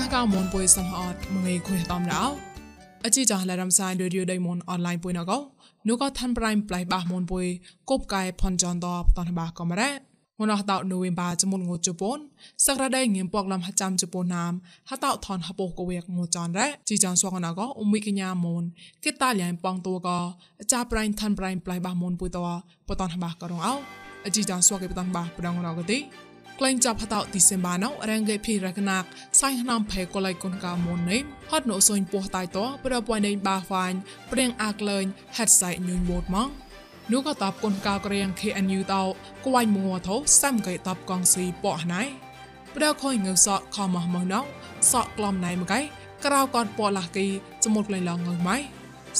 នកៅមនពុយសំហតមងេខុយតំរោអជីចាស់លរំសាយរឌីយោដៃមនអនឡាញពុយណកោនោះក៏ឋានប្រៃប្លៃបាសមនពុយគប់កាយផនចនតបតនបាកំរ៉ាងនអតោនូវេបាចមុនងូជប៉ុនសក្រដៃងៀមពកលំហចាំជប៉ុនណាមហតោថនហបោកវេកងូចនរ៉ាជីចានសវកណកអ៊ុំមីកញ្ញាមនគេតាលៀងប៉ងតួកចាប្រៃឋានប្រៃប្លៃបាសមនពុយតបតនបាករងអោអជីចានសវកេបតនបាប្រងណកទី ក្លែងចាប់ហតោឌីសេមបាណៅរងគេភីរកណាក់សៃណាំផេកូឡៃគុនកាមុននេះហត់នោះសុញពោះតៃតប្រពៃនៃបាហ្វាញព្រៀងអាក់លែងហេតសៃញុញវោតមកនោះក៏តបគុនកាក្រៀង KNU តោគួយមួថោសាំកៃតបកងស៊ីប៉ោះណៃប្រខុយងើសក់ខមមកណៅសក់ក្លំណៃមកៃក្រៅកតប៉ោះឡាគីចមុតក្លែងឡងងើម៉ៃ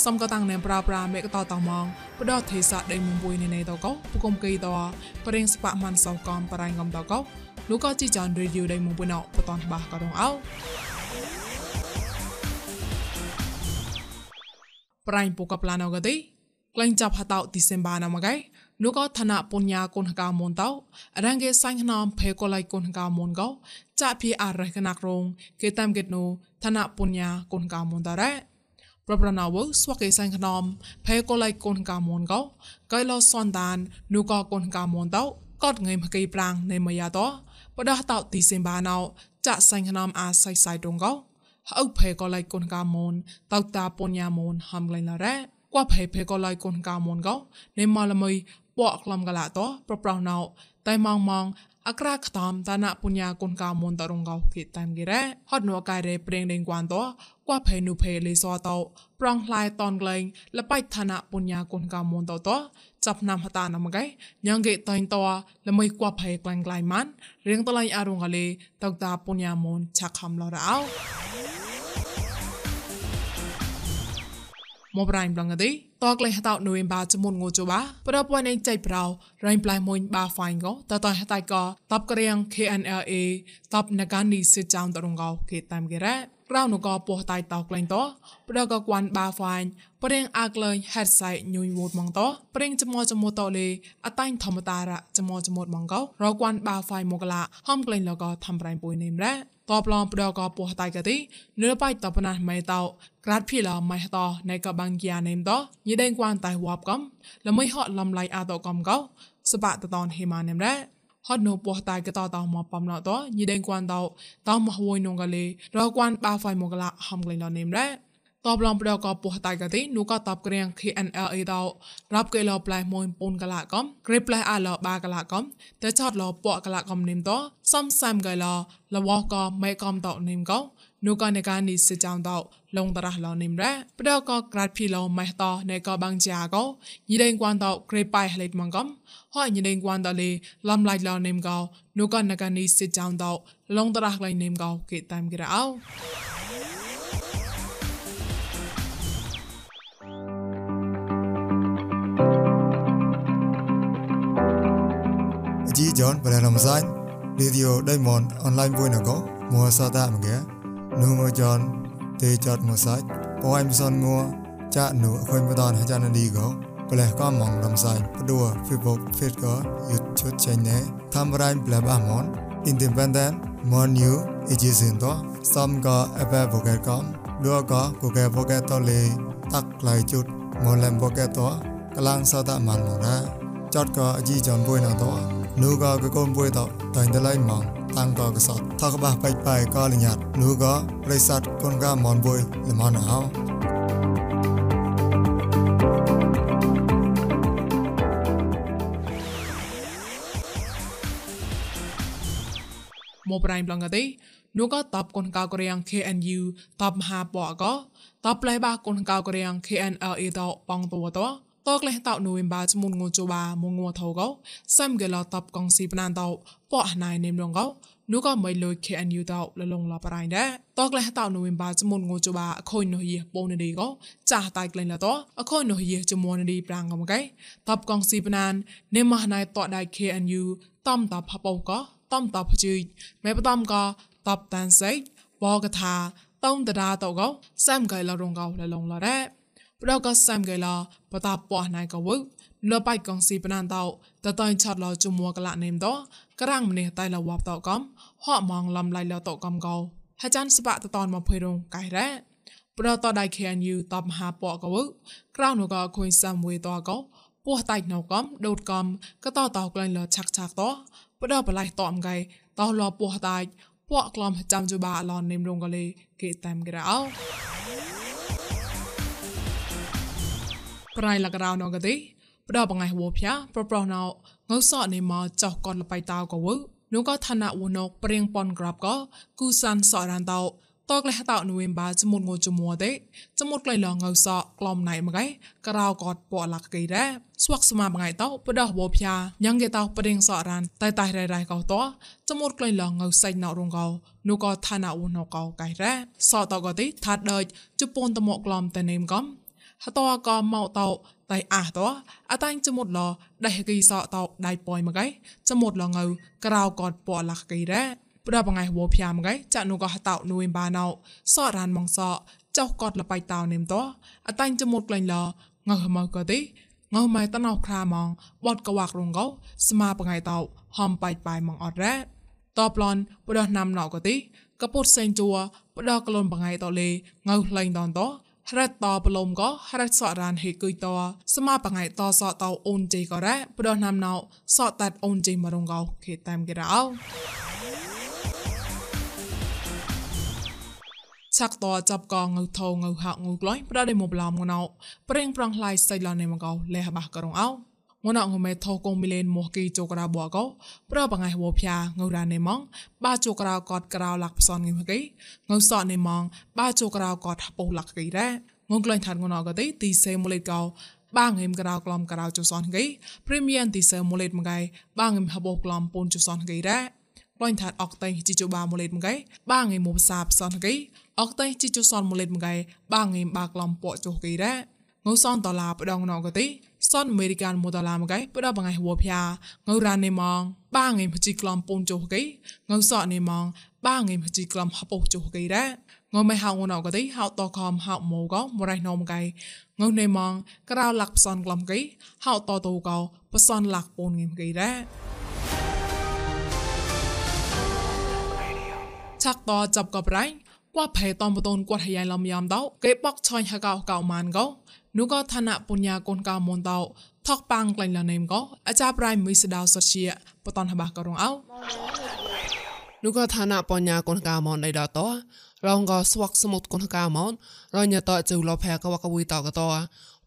សំកតាំងណែប្រាប្រាមេកតតមងបដទេសាដេមុំបុយនេនេតកោពុកុំកេតប្រេងស្បាក់ម៉ាន់សោកំបរៃងំតកោលោកក៏ជីចានរីយូដេមុំបុយណោបតនបាក៏រងអោប្រៃពុកប្លាណោកទេក្លែងចាប់ហតោឌីសេមបាណាមកៃនោះក៏ឋានៈពុញ្ញាគុនកាមុនតោរងគេសាញ់ណំភេកលៃគុនកាមុនកោចាភីអរះកណាក់រងគេតាមកេតនូឋានៈពុញ្ញាគុនកាមុនតរ៉ា ប្រប្រណៅស្វកេសែងខ្នំផេកូឡៃកូនកាមូនកោកៃឡសនតាននូកកូនកាមូនតោកតងៃមកៃប្រាំងនៃមយ៉ាតោបដះតោទីសិមបាណៅចាក់សែងខ្នំអាសៃសៃតុងកោអុកផេកូឡៃកូនកាមូនតោតាពញ្ញាមូនហំក្លែងឡារ៉ាគួផេផេកូឡៃកូនកាមូនកោនៃម៉ាឡមីបកក្លំកឡាតោប្រប្រណៅតែម៉ងម៉ង អក្រាខ្តំតានពុញ្ញាគុនកៅមុនតរងកោគិតាមគិរ៉ហត់នូកៃរេព្រៀងដេងគួនតកួផេនុផេលីសតោប្រងផ្លាយតនក្លែងលបៃឋានពុញ្ញាគុនកៅមុនតតចាប់ណាំហតាណាមកៃញ៉ងកេតៃតលមិនកួផេក្លែងក្លែងម៉ាន់រៀងតឡៃអរងកលេតកតាពុញ្ញាមុនឆាក់ខំឡរ មកប្រៃប្លងទេតក្លេះតោនូវបាចមុនងូជបាប្រពន្ធឯងចៃប្រោរៃប្លៃមួយបាហ្វាញ់កតតហតៃកតបក្រៀង KNLA តបនកានីសិចောင်းតរងកោគេតាមគេរ៉ាក្រៅនោះក៏ពោះតៃតោក្លែងតប្រកកួនបាហ្វាញ់ប្រេងអាក់លែងហេតសៃញុយវូតម៉ងតប្រេងចមោចមោតលេអតៃធម្មតារៈចមោចមោតម៉ងកោរកួនបាហ្វាញ់មកឡាហំក្លែងលកធំប្រៃពុយនេមរ៉ា តបឡងប្រកពោះតៃកទីនឺបៃតបណាម៉ៃតោក្រាត់ភីឡម៉ៃតោណៃកបាំងគៀនេមតញីដេងគួនតៃវ៉ាប់កំលមិនហត់លំឡៃអាតកំកោសបៈតតនហេម៉ានេមរ៉ាហត់នៅពោះតៃកតតមកបំណតញីដេងគួនតោតមហួយនងកលេរកួនបាហ្វៃមកឡាហំក្លែងលនេមរ៉ា តបឡងប្រកពោះតៃកទីនូក៏តបក្រៀង KNL អីតោរាប់កេឡប្លែមួយពូនកលាកំក្រេប្លែអាឡបាកលាកំតែចតឡពកលាកំនិមតសំសាំកេឡលវកមេកំតនិមកោនូក៏នេកានីសិចောင်းតោលងតរះឡនិមរ៉ប្រកក្រាត់ភីឡម៉េះតនេក៏បាំងជាកោយីដេងគួនតក្រេប៉ៃហលេតម៉ងកំហើយយីដេងគួនតលេលំឡៃឡនិមកោនូក៏នេកានីសិចောင်းតោលងតរះឡៃនិមកោគេតាមក្រៅ yon pada lam zai video diamond online vui na go mua sa ta mga nu mo jon te chot mo sai po ai son ngua cha nu khoi mo don ha cha na đi go ប្លែក៏មងរំសាយព្រោះ Facebook Fit ក៏ YouTube channel តាមរ៉ៃប្លែបាមន Independent Mon New Agency តសំក៏ Apple Pocket ក៏ដូចក៏ Google Pocket តលេតាក់ខ្លៃជុតមលំ Pocket តកលាំងសតមានមកណា ចតក៏អជីចំបុយណាតោនូក៏កកូនបុយតោតែងតឡៃម៉ងតាំងក៏កសតថកបះបែកបែកក៏លញាត់នូក៏ប្រិស័តកូនកាមនបុយល្មនហោមកប្រៃប្លងកទេនោះក៏តបកូនកៅករៀង KNU តបមហាបកក៏តបផ្លែបាកូនកៅករៀង KNLA តបងតវតោ តកលេះតោនូវេបាចមុនងូជបាមងងថោកោសាំកេឡតបកងស៊ីបណានតោប៉អណៃនេមរងកោនូក៏មិនលុយ KNU តោលលងលបរៃដែរតកលេះតោនូវេបាចមុនងូជបាអខុយនោះយេពងនឌីកោចាស់តៃក្លែងលតោអខុយនោះយេចមួនឌីប្រាំងកំកៃតបកងស៊ីបណាននេមណៃតដៃ KNU តំតបបោកោតំតបជឿមេបតំកោតបតានសៃបកថាតំតដាតោកោសាំកៃលរងកោលលងលដែរ ប្រកសំកេឡាបតាប៉ោះណៃកវលបៃកងស៊ីបណានតោតតៃឆាត់ឡជមួកលានេមតក្រាំងម្នេះតៃលវ៉ាប់តោកំហក់ម៉ងលំឡៃលតោកំកោហាចាន់ស្បាក់តតនមកភុយរងកៃរ៉ាប្រតដៃ KNU តបមហាពកកវក្រៅនោះក៏ខុញសាំវេតក៏ពោះតៃណៅកំដូតកំក៏តតក្លែងលឆាក់ឆាក់តប្រដបលៃតអំកៃតលពោះតៃពកក្លំចាំជបាឡននិមរងកលេគេតាមក្រៅ ប្រៃលករៅណកទេប្រដបងៃវោភៀប្រប្រណៅងើសអនេមកចោះកនលបៃតៅក៏វនោះក៏ឋានៈវណកព្រៀងប៉ុនក្របក៏គូសានសអរានតោតកលេះតោនូវេមបាចមុនងចមួទេចមុតក្លៃឡងៅសក្លំណៃមកឯក្រៅកតពលាក់កៃរ៉ាស្វាក់ស្មាបងៃតោបដោះវោភៀយ៉ាងគេតោព្រៀងសអរានតែតែរៃរៃកោតោចមុតក្លៃឡងៅសៃណៅរងកោនោះក៏ឋានៈវណកកោកៃរ៉ាសតកទេថាដេចជប៉ុនតមកក្លំតែនេមកំ ហតអកមកតោតៃអះតអតាញ់ចមុតឡដៃគីសតោដៃប៉យមកៃចមុតឡងៅក្រៅកតពលាក់កៃរ៉ាប្រដបងៃវោភៀមកៃចានុក៏ហតោនួយបាណៅសរានម៉ងសចៅកតលបៃតោនេមតអតាញ់ចមុតក្លែងឡងើមកក៏ទេងើម៉ៃតណៅខ្រាម៉ងបតកវាក់រងកោស្មាបងៃតោហំបាយបាយម៉ងអត់រ៉ាតបឡនប្រដណាំណៅក៏ទេកពុតសេងជួប្រដកលនបងៃតលេងើលែងតនតហ រតតបលំក៏ហរតសរានហេគុយតសមាបងៃតសតោអូនជេក៏រ៉ប្រដណាំណៅសតាត់អូនជេមរងកោខេតាមគេរោឆាក់តចាប់កងងើថងើហាក់ងើក្លាញ់ប្រដេមកឡំងណៅប្រេងប្រងឡៃសៃឡននេមកោលេះបះករងអោ ងណងមេថោកងមីលេនមកគីជូក្រាបួកោប្របងៃវោភាងរ៉ានេម៉ងបាជូក្រាកតក្រៅលាក់ផ្សនងីមកីងសនេម៉ងបាជូក្រាកតហពោលាក់គីរ៉ាងងក្លែងថាងណកទេទីសេមូលេតកោបាងឹមក្រៅក្លំក្រៅជូសនគីព្រីមៀនទីសេមូលេតមកៃបាងឹមហបោក្លំពូនជូសនគីរ៉ាក្លែងថាអកតៃជីជូបាមូលេតមកៃបាងឹមមូសាផ្សនគីអកតៃជីជូសនមូលេតមកៃបាងឹមបាក្លំពូជូគីរ៉ា ងសនតឡាបដងណកទេសនអមេរិកានមូតឡាមកៃបដបងៃហួភាងៅរ៉ានេម៉ងបាងៃមជីក្លំពូនជូកៃងៅសអនេម៉ងបាងៃមជីក្លំហពុជូកៃរ៉ាងៅមិនហៅងណកទេហៅតខំហៅម៉ូកមរៃណោមកៃងៅនេម៉ងក្រៅលាក់ផ្សនក្លំកៃហៅតតូកោផ្សនលាក់ពូនងឹមកៃរ៉ាឆាក់តចាប់កបរៃគាត់ផែតំបតូនគាត់ហើយឡំយ៉ាំដោគេបកឆាញ់ហ កៅកៅម៉ានកោនោះក៏ឋានៈពុញ្ញាកូនកៅមនតោថកប៉ាងក្លែងលណេមក៏អាចារ្យប្រៃមីស្ដៅសុជាបតនហបះក៏រងអោនោះក៏ឋានៈបញ្ញាកូនកៅមនដៃដតរងក៏ស្វាក់សមុទ្រកូនកៅមនរញតជូលផែក៏វកវីតក៏ត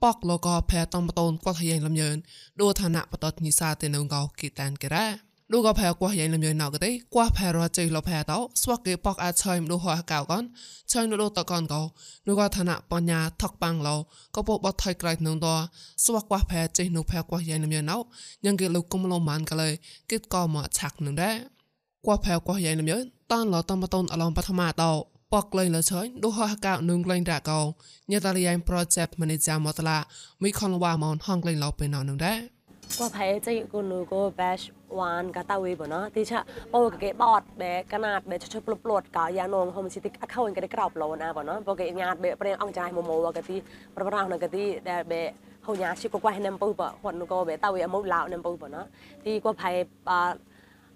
ប៉កលក៏ផែតំបតូនគាត់ហើយលំញើនដូឋានៈបតតនិសាទេនងកោគីតានគេរ៉ា ดูก็แพ้กว่ายังลมยนอกได้กว่าแพ้รอจีลอแพ้เต้าสวกเกปอกอาเชยมดูหัวกาวก่อนเชยนูดูตะก่อนเกาดูก็ธนะปัญญาทักปังเราก็ปบอไทยไกลนึงตัวสวกกว่าแพ้จีนูแพ้กว่ายังลมยนอกยังเกลูกกุมลมมันกันเลยกิดก็มาฉักนึงได้กว่าแพ้กว่ายังลมยนตอนเราต้องมาต้นอารมณ์ปฐมาเต้าปอกเลยละเฉยดูหัวกาวนึงเลยด่าเกาเนี่ยตาเรียนโปรเจกต์มันจะมาตละมีคนว่ามอนห้องเลยเราไปนอนนึงได้ กว่าไผจะกูนูก็แบชวานกะตาวีบ่เนาะที่ชะโปกเกบอดแบกนาดแบชชปลปลดกะยานงโฮมซิติเข้ากันได้กรอบโลนะบ่เนาะโปกญาติเบเปรองใจโมโมวกะที่ประประนกะติแต่เบเฮาญาชิกกว่าให้นำปูบ่ฮอดนูก็เบตาวีอมุลาวนำปูบ่เนาะที่กว่าไผอ่า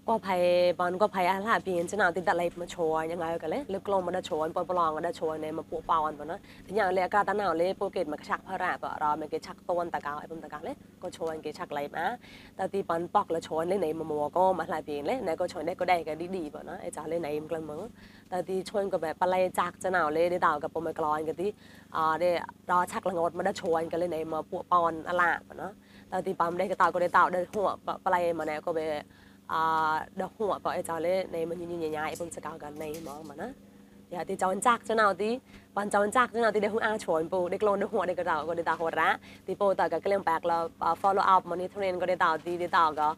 ก็ภัยบอลก็ภัยอะไรเปลี่ยนจะนาติดอะไรมาชว์ยังไงกันเลยเลือกลงมาได้ชว์ปปลองมาได้ชว์ในมาปูปาวันปะนะทีอย่างเลยกาตาหนาวเลยโปรเกตมากระชักพระราบรอมันก็ชักต้นตะกาวไอ้ปุ่มตะกาวเลยก็ชว์ก็ชักไหลมาแต่ที่บอลปอกล้วโชว์ในในมาโมก็มาหลายเปียนเลยในก็ชว์ได้ก็ได้ก็ดีดีปะนะไอ้จ่าเลยในมันกลางเมืองแต่ที่ชวนก็แบบปลายจักจะหนาวเลยได้ดาวกับปมกรอนกันที่อ่าได้รอชักละงดมาได้ชว์กันเลยในมาปูปอนอะไรปะนะแต่ที่ปั๊มได้ก็ตาวก็ได้ตาวได้หัวปลายมาเนี่ยก็ไป à đã hùa bảo cháu lên này mình nhìn nhìn nhà em sẽ cao gần này mà mà nó giờ thì cháu ăn chắc cho nào thì bạn cháu ăn chắc cho nào thì để hung ăn chuẩn bù để lon để hùa để cái tàu có để tàu ra thì bù tàu cái cái bạc là follow up mà như thế có để tàu tí để tàu có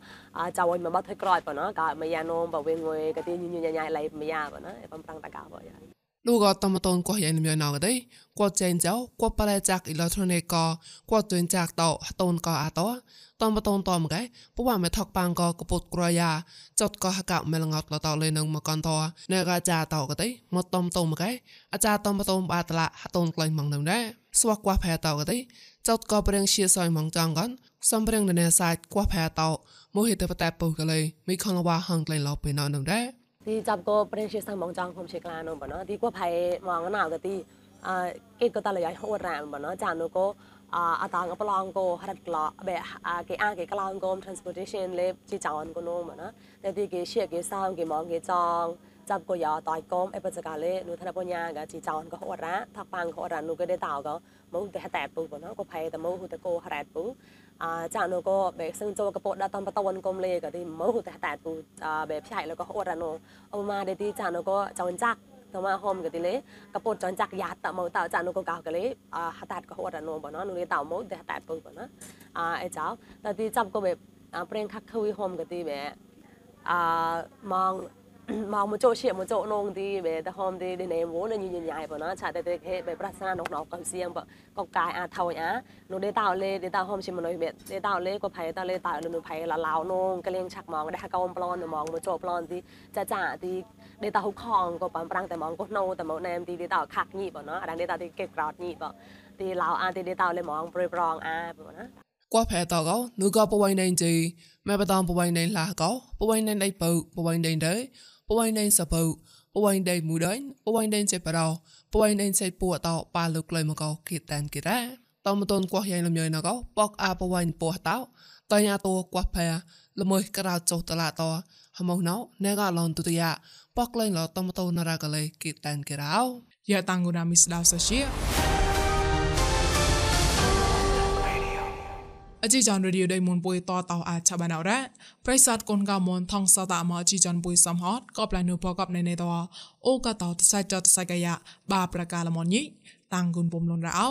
cháu anh mà bắt thấy còi bảo nó cả mấy nhà nôm bảo về người cái tí nhìn nhìn nhà nhà lại mấy nhà bảo nó em không tăng ta cả bảo vậy ลูกก็ตมาตอนกว่าเย็นมีนอกได้กว่าเจนเจ้ากว่าปลายจากอิเล็กทรอนิกส์ก็กว่าตัวจากเต่าตนก็อาตัว តំបតងតំកែពវ៉ាមេថកប៉ាងកកពុតក្រយ៉ាចតកហកមេលងតលតលេនឹងមកកន្តណែកាចាតោកតេមកតំតុមកែអាចារតំបតងបាតឡាហតងក្លែងម៉ងនឹងដែរស្វះកវផែតោកតេចតកប្រេងជាសយម៉ងចងកនសំប្រេងណែសាចកវផែតោមោហិតបតែពុកលេមីខងវ៉ាហងក្លែងឡោពេលណោនឹងដែរទីចាប់កប្រេងជាសយម៉ងចងខ្ញុំជាក្លានងបើណោទីកវផែម៉ងណោកទីអើគេក៏តលយ៉ាហូរ៉ាមបើណោចានូកោ អាតាងប្លងកោរត់ក្លោបែអាគេអាគេក្លោងកុំ transportation លេជីចောင်းកូនមកណាតែទីគេឈៀកគេសោងគេមកគេចងចាប់កោយោតៃកុំអេបចកាលេនុធនបញ្ញាកាជីចောင်းកោអរ៉ាថាប៉ាងកោអរ៉ានុគេដេតោកោមកតែតែពុបណាកោផៃតមកហ៊ូតកោរ៉ាតពុអាចានុកោបែសឹងចូលកពតដាក់តំបតនកុំលេកាទីមកហ៊ូតែតែពុបែផ្សាយលកោអរ៉ានុអូម៉ាដេទីចានុកោចောင်းចាក់ តមកហមក៏ទីលេកពតចន់ចាក់យ៉ាតតមកតចានោះក៏កោក៏លេអហតាតក៏ហត់នោះបងនោះលេតមកតែតែពូបងណាអអេចោ តទីចាប់ក៏បែប្រេងខាក់ខុយហមក៏ទីបែអមកមកមកចូលជាមកចូលនងទីបែតហមទីដេណេមវនញញញ៉ៃបងណាឆាតែតែហេបែប្រាសានងណកកំសៀងបកកាយអាថយអានោះដេតោលេដេតោហមជាមនុស្សបែដេតោលេក៏ផៃតលេតោលនុផៃឡាឡៅនងកលៀងឆាក់មកដែរកោមប្លន់មកមកចូលប្លន់ទីចាចាទីដេតាហុកខងក៏បានប្រាំងតែមកក៏ណូតែមកណែមទីដេតាខាក់ញីបងណាអាដេតាទីគេក្រោតញីបងទីឡៅអាទីដេតាលេមកប្រេប្រងអាបងណា qua phe tao có nu có bộ nên gì mẹ bà tao bộ nên là có bộ nên đây bự bộ nên đấy bộ nên sợ bự bộ Pemain-pemain sepau, pemain-pemain muda, pemain-pemain separau, pemain-pemain sepu atau palu klay mengkau kitan kira. Tông tôn quah yang lầm nhơi nó có bọc à pemain po tao, tay nhà tua quah phe, lầm mơi cái rào chốt tala to, hầm ông nó, nè gà lon tu tia, bọc lên lọ tông tôn nara cái lệ kitan kira. Dạ tăng guna mis đào sa chia. អជីចានរឌីដៃមុនពុយតតោអាចបានអរ៉ាប្រិស័តកូនកោមុនថងសតាមកជីចានពុយសំហតក៏ប្លានុបកបណេណេតោអូកតោតសៃចតសៃកាយាបាប្រកាលមនញីតាំងគុនពំលនរោ